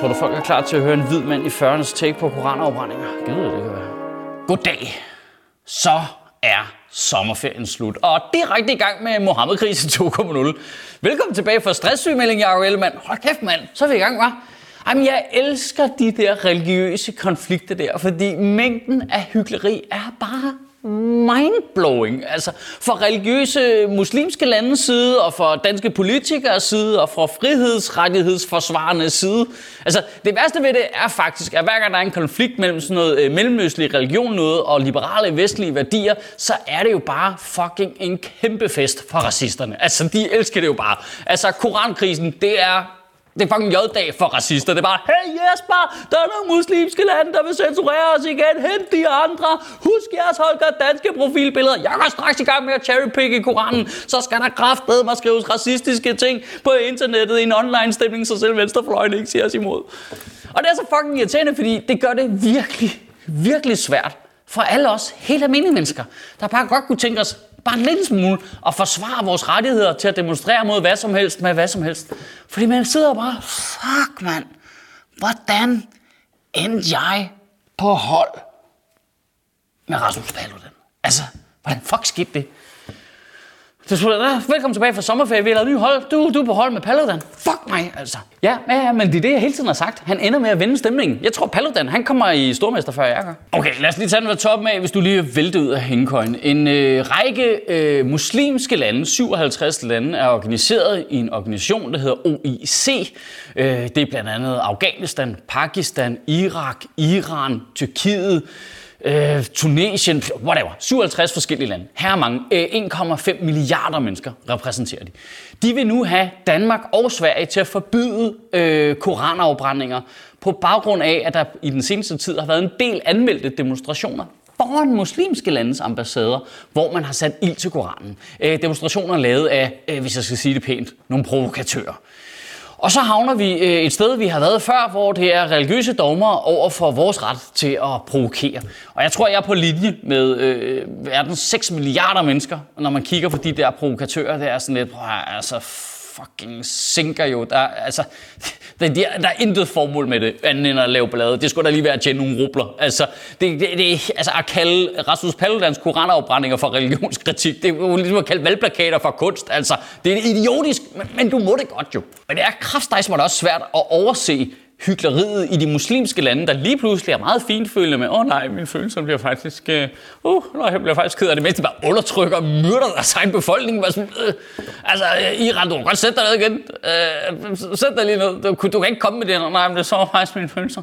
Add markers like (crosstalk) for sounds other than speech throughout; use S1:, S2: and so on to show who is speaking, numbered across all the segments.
S1: Tror du, folk er klar til at høre en hvid mand i 40'ernes take på koranafbrændinger? Gud, det kan være. Goddag. Så er sommerferien slut, og direkte i gang med Mohammed-krisen 2.0. (laughs) Velkommen tilbage for stresssygemelding, Jacob Ellemann. Hold kæft, mand. Så er vi i gang, hva'? Jamen, jeg elsker de der religiøse konflikter der, fordi mængden af hyggeleri er bare mindblowing. Altså for religiøse muslimske landes side, og for danske politikers side, og for frihedsrettighedsforsvarende side. Altså det værste ved det er faktisk, at hver gang der er en konflikt mellem sådan noget øh, mellemøstlig religion noget, og liberale vestlige værdier, så er det jo bare fucking en kæmpe fest for racisterne. Altså de elsker det jo bare. Altså korankrisen, det er det er fucking J-dag for racister. Det er bare, hey Jesper, der er nogle muslimske lande, der vil censurere os igen. Hent de andre. Husk jeres Holger danske profilbilleder. Jeg går straks i gang med at cherrypick i Koranen. Så skal der kraftedeme mig skrives racistiske ting på internettet i en online stemning, så selv venstrefløjen ikke siger os imod. Og det er så fucking irriterende, fordi det gør det virkelig, virkelig svært for alle os helt almindelige mennesker, der bare godt kunne tænke os bare en lille smule og forsvare vores rettigheder til at demonstrere mod hvad som helst med hvad som helst. Fordi man sidder bare, fuck mand, hvordan endte jeg på hold med Rasmus Paludan? Altså, hvordan fuck skete det? Så velkommen tilbage fra sommerferie. Vi har lavet ny hold. Du, du er på hold med Paludan. Fuck mig, altså. Ja, ja, men det er det, jeg hele tiden har sagt. Han ender med at vende stemningen. Jeg tror, Paludan, han kommer i stormester før jeg gør. Okay, lad os lige tage den fra toppen af, hvis du lige vælter ud af hængekøjen. En øh, række øh, muslimske lande, 57 lande, er organiseret i en organisation, der hedder OIC. Øh, det er blandt andet Afghanistan, Pakistan, Irak, Iran, Tyrkiet, øh, Tunesien, whatever, 57 forskellige lande. Her er mange. Øh, 1,5 milliarder mennesker repræsenterer de. De vil nu have Danmark og Sverige til at forbyde øh, koranafbrændinger på baggrund af, at der i den seneste tid har været en del anmeldte demonstrationer foran muslimske landes ambassader, hvor man har sat ild til Koranen. Øh, demonstrationer lavet af, øh, hvis jeg skal sige det pænt, nogle provokatører. Og så havner vi øh, et sted, vi har været før, hvor det er religiøse dogmer over for vores ret til at provokere. Og jeg tror, jeg er på linje med øh, verdens 6 milliarder mennesker, når man kigger på de der provokatører. Det er sådan lidt, altså fucking sinker jo. Der, altså, (laughs) der, der, der er intet formål med det, andet end at lave ballade. Det skulle da lige være at tjene nogle rubler. Altså, det, det, det, altså at kalde Rasmus Paludans koranafbrændinger for religionskritik, det er jo ligesom at kalde valgplakater for kunst. Altså, det er idiotisk, men, men du må det godt jo. Men det er kraftdejsmål også svært at overse hyggeleriet i de muslimske lande, der lige pludselig er meget finfølende med, åh oh, nej, min følelse bliver faktisk, øh, uh, nej, jeg bliver faktisk ked af det, mens de bare undertrykker og myrder deres egen befolkning. Bare sådan, øh, altså, øh, Iran, du kan godt sætte dig ned igen. Øh, sæt dig lige ned. Du, du kan ikke komme med det, nej, men det så faktisk mine følelser.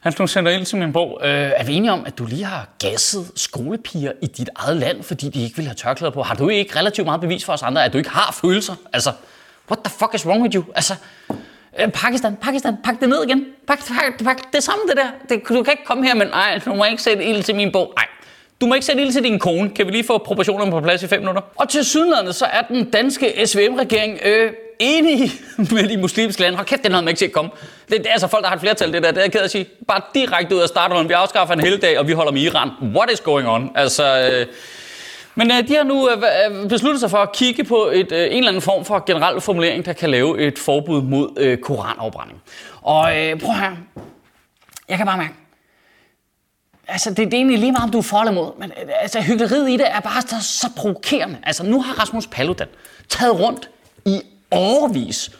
S1: Han nu sender ind til min bog. Øh, er vi enige om, at du lige har gasset skolepiger i dit eget land, fordi de ikke vil have tørklæder på? Har du ikke relativt meget bevis for os andre, at du ikke har følelser? Altså, what the fuck is wrong with you? Altså, Øh, Pakistan, Pakistan, pak det ned igen. Pak, pak, pak, det samme det der. Det, du kan ikke komme her, men nej, du må ikke sætte ild til min bog. Nej, du må ikke sætte ild til din kone. Kan vi lige få proportionerne på plads i 5 minutter? Og til sydlandet, så er den danske SVM-regering øh, enig (laughs) med de muslimske lande. Hold kæft, den havde man ikke set komme. Det, det, er altså folk, der har et flertal, det der. Det er jeg ked at sige. Bare direkte ud af starten, vi afskaffer en hel dag, og vi holder med Iran. What is going on? Altså, øh, men øh, de har nu øh, øh, besluttet sig for at kigge på et, øh, en eller anden form for generel formulering, der kan lave et forbud mod øh, koranafbrænding. Og øh, prøv her. Jeg kan bare mærke, altså det, det er egentlig lige meget, om du er for eller mod, men øh, altså, hyggeleriet i det er bare så, så provokerende. Altså nu har Rasmus Paludan taget rundt i overvis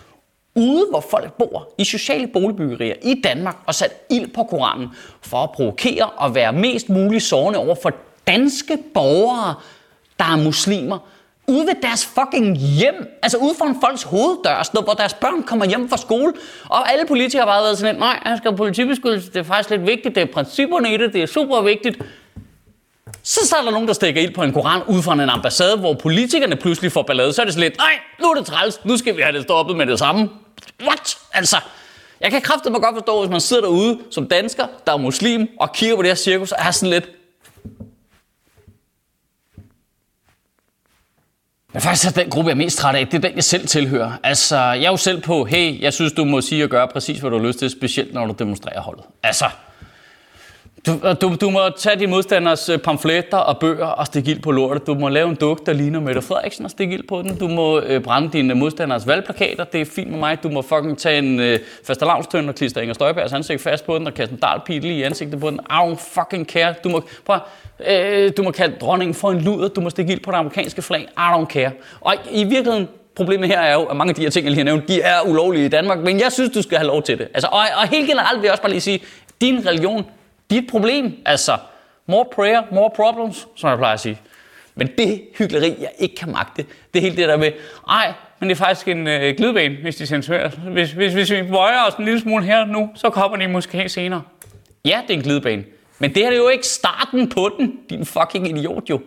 S1: ude, hvor folk bor, i sociale boligbyggerier i Danmark, og sat ild på Koranen for at provokere og være mest muligt sårende over for danske borgere, der er muslimer, ude ved deres fucking hjem, altså ude foran folks hoveddør, sådan, hvor deres børn kommer hjem fra skole, og alle politikere har bare været sådan lidt, nej, jeg skal have politibeskyttelse, det er faktisk lidt vigtigt, det er principperne i det, det er super vigtigt. Så er der nogen, der stikker ild på en koran ud fra en ambassade, hvor politikerne pludselig får ballade, så er det sådan lidt, nej, nu er det træls, nu skal vi have det stoppet med det samme. What? Altså, jeg kan kraftigt mig godt forstå, hvis man sidder derude som dansker, der er muslim, og kigger på det her cirkus, og er sådan lidt, Men faktisk er den gruppe, jeg er mest træt af, det er den, jeg selv tilhører. Altså, jeg er jo selv på, hey, jeg synes, du må sige og gøre præcis, hvad du har lyst til, specielt når du demonstrerer holdet. Altså, du, du, du må tage de modstanders øh, pamfletter og bøger og stikke ild på lortet. Du må lave en duk, der ligner Mette Frederiksen og stikke ild på den. Du må øh, brænde dine modstanders valgplakater. Det er fint med mig. Du må fucking tage en øh, fastelavnstønd og klister Inger Støjbergs ansigt fast på den og kaste en dalpil i ansigtet på den. I fucking care. Du må, prøv, øh, du må kalde dronningen for en luder. Du må stikke ild på det amerikanske flag. I don't care. Og i virkeligheden, problemet her er jo, at mange af de her ting, jeg lige har nævnt, de er ulovlige i Danmark, men jeg synes, du skal have lov til det. Altså, og, og helt generelt vil jeg også bare lige sige, din religion, dit problem. Altså, more prayer, more problems, som jeg plejer at sige. Men det hyggeleri, jeg ikke kan magte, det er helt det der med, ej, men det er faktisk en øh, glidebane, hvis de censurerer. Hvis, hvis, hvis vi bøjer os en lille smule her nu, så kommer de måske senere. Ja, det er en glidebane. Men det her er jo ikke starten på den, din fucking idiot jo.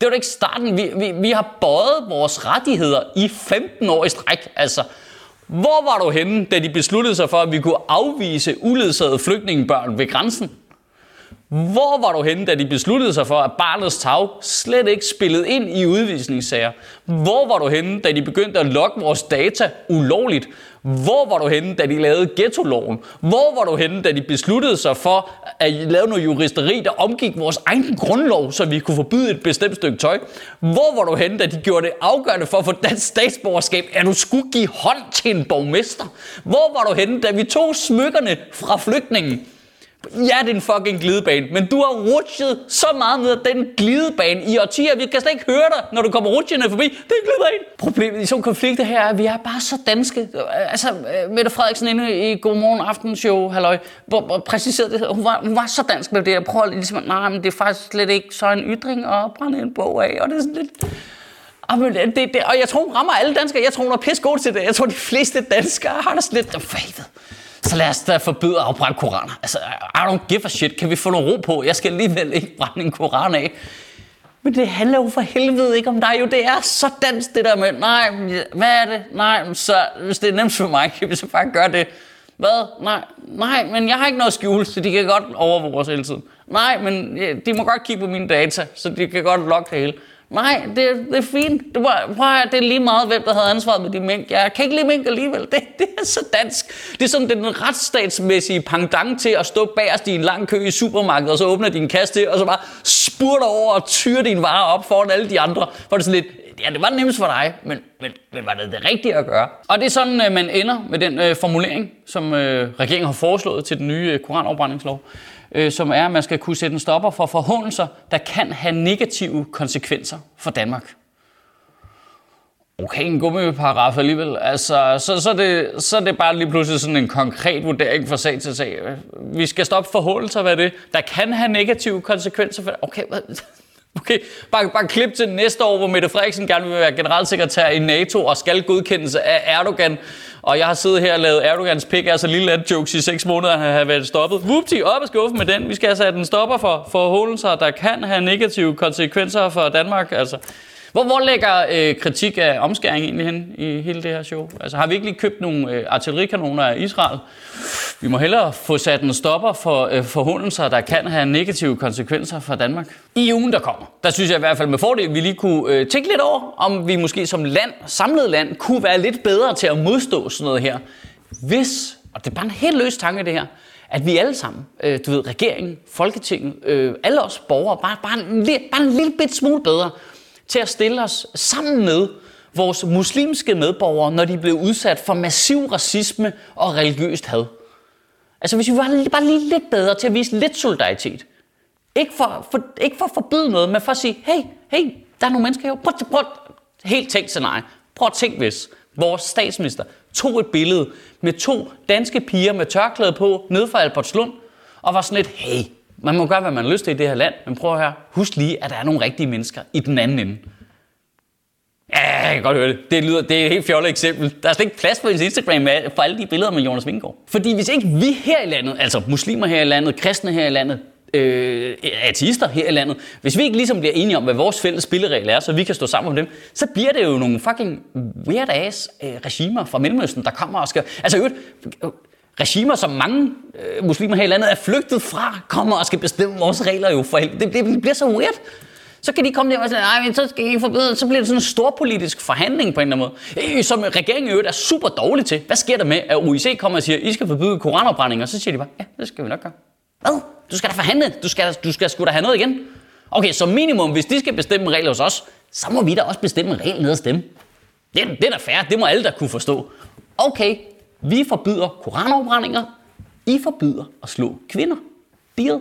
S1: Det var jo ikke starten. Vi, vi, vi har bøjet vores rettigheder i 15 år i stræk. Altså, hvor var du henne, da de besluttede sig for, at vi kunne afvise uledsagede flygtningebørn ved grænsen? Hvor var du henne, da de besluttede sig for, at barnets tag slet ikke spillede ind i udvisningssager? Hvor var du henne, da de begyndte at logge vores data ulovligt? Hvor var du henne, da de lavede ghetto-loven? Hvor var du henne, da de besluttede sig for at lave noget juristeri, der omgik vores egen grundlov, så vi kunne forbyde et bestemt stykke tøj? Hvor var du henne, da de gjorde det afgørende for at få dansk statsborgerskab, at du skulle give hånd til en borgmester? Hvor var du henne, da vi tog smykkerne fra flygtningen? Ja, det er en fucking glidebane, men du har rutsjet så meget ned ad den glidebane i årtier. Vi kan slet ikke høre dig, når du kommer rutsjende forbi. Det er en glidebane. Problemet i sådan konflikter her er, at vi er bare så danske. Altså, øh, Mette Frederiksen inde i Godmorgen Aften Show, halløj, præciserede det. Hun var, hun var så dansk med det. Jeg prøver ligesom, nej, men det er faktisk slet ikke så en ytring at brænde en bog af. Og det er sådan lidt... Ah, og, det, det, og jeg tror, hun rammer alle danskere. Jeg tror, hun er pisse god til det. Jeg tror, de fleste danskere har det sådan lidt... For helvede. Så lad os da forbyde at afbrænde koraner. Altså, I don't give a shit. Kan vi få noget ro på? Jeg skal alligevel ikke brænde en koran af. Men det handler jo for helvede ikke om dig. Jo, det er så dansk det der med, nej, hvad er det? Nej, så hvis det er nemt for mig, kan vi så bare gøre det. Hvad? Nej, nej, men jeg har ikke noget skjul, så de kan godt overvåge os hele tiden. Nej, men de må godt kigge på mine data, så de kan godt logge det hele. Nej, det, det er fint. Du, var, prøv at, det er lige meget, hvem der havde ansvaret med de mink. Jeg kan ikke lide mink alligevel. Det, det er så dansk. Det er sådan den retsstatsmæssige pangdang til at stå bagerst i en lang kø i supermarkedet, og så åbner din kasse og så bare spurter over og tyre din varer op foran alle de andre. For det er sådan lidt, ja, det var nemmest for dig, men, men, men var det det rigtige at gøre? Og det er sådan, øh, man ender med den øh, formulering, som øh, regeringen har foreslået til den nye øh, koranafbrændingslov øh, som er, at man skal kunne sætte en stopper for forhåndelser, der kan have negative konsekvenser for Danmark. Okay, en gummiparagraf alligevel. Altså, så, så, det, så er det bare lige pludselig sådan en konkret vurdering fra sag til sag. Vi skal stoppe forhåndelser, hvad er det? Der kan have negative konsekvenser for... Okay, hvad? Okay, bare, bare klip til næste år, hvor Mette Frederiksen gerne vil være generalsekretær i NATO og skal godkendelse af Erdogan. Og jeg har siddet her og lavet Erdogans pik, altså lille land jokes i 6 måneder, han har været stoppet. Whoopty, op og skuffe med den. Vi skal altså have den en stopper for forholdelser, der kan have negative konsekvenser for Danmark. Altså, hvor, hvor lægger øh, kritik af omskæring egentlig hen i hele det her show? Altså har vi ikke lige købt nogle øh, artillerikanoner af Israel? Vi må hellere få sat en stopper for øh, der kan have negative konsekvenser for Danmark. I ugen, der kommer, der synes jeg i hvert fald med fordel, at vi lige kunne øh, tænke lidt over, om vi måske som land, samlet land, kunne være lidt bedre til at modstå sådan noget her. Hvis, og det er bare en helt løs tanke det her, at vi alle sammen, øh, du ved, regeringen, Folketinget, øh, alle os borgere, bare, bare, en, bare en lille bit smule bedre, til at stille os sammen med vores muslimske medborgere, når de blev udsat for massiv racisme og religiøst had. Altså hvis vi var bare lige lidt bedre til at vise lidt solidaritet. Ikke for, for, ikke for at forbyde noget, men for at sige, hey, hey, der er nogle mennesker her. Prøv, prøv, helt tænkt scenarie. Prøv at tænk hvis vores statsminister tog et billede med to danske piger med tørklæde på nede fra Albertslund, og var sådan lidt, hey, man må gøre, hvad man har lyst til i det her land, men prøv her. Husk lige, at der er nogle rigtige mennesker i den anden ende. Ja, jeg kan godt høre det. Det, lyder, det er et helt fjollet eksempel. Der er slet ikke plads på ens Instagram for alle de billeder med Jonas Vingård. Fordi hvis ikke vi her i landet, altså muslimer her i landet, kristne her i landet, øh, ateister her i landet, hvis vi ikke ligesom bliver enige om, hvad vores fælles spilleregler er, så vi kan stå sammen om dem, så bliver det jo nogle fucking weird-ass øh, regimer fra Mellemøsten, der kommer og skal... Altså øvrigt, øh, regimer, som mange øh, muslimer her i landet er flygtet fra, kommer og skal bestemme vores regler jo for det, det bliver så weird. Så kan de komme der og sige, nej, men så skal I forbedre, så bliver det sådan en stor politisk forhandling på en eller anden måde. Øh, som regeringen i øvrigt er super dårlig til. Hvad sker der med, at OIC kommer og siger, I skal forbyde koranopbrændinger? Så siger de bare, ja, det skal vi nok gøre. Hvad? Du skal da forhandle. Du skal, du skal sgu da have noget igen. Okay, så minimum, hvis de skal bestemme en regel hos os, så må vi da også bestemme en regel ned hos dem. Det, det er da fair. Det må alle der kunne forstå. Okay, vi forbyder koranopbrændinger, I forbyder at slå kvinder. Deal.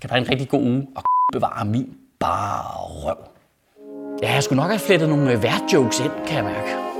S1: Kan du en rigtig god uge bevare min bare røv. Ja, jeg skulle nok have flettet nogle øh, værtjokes ind, kan jeg mærke.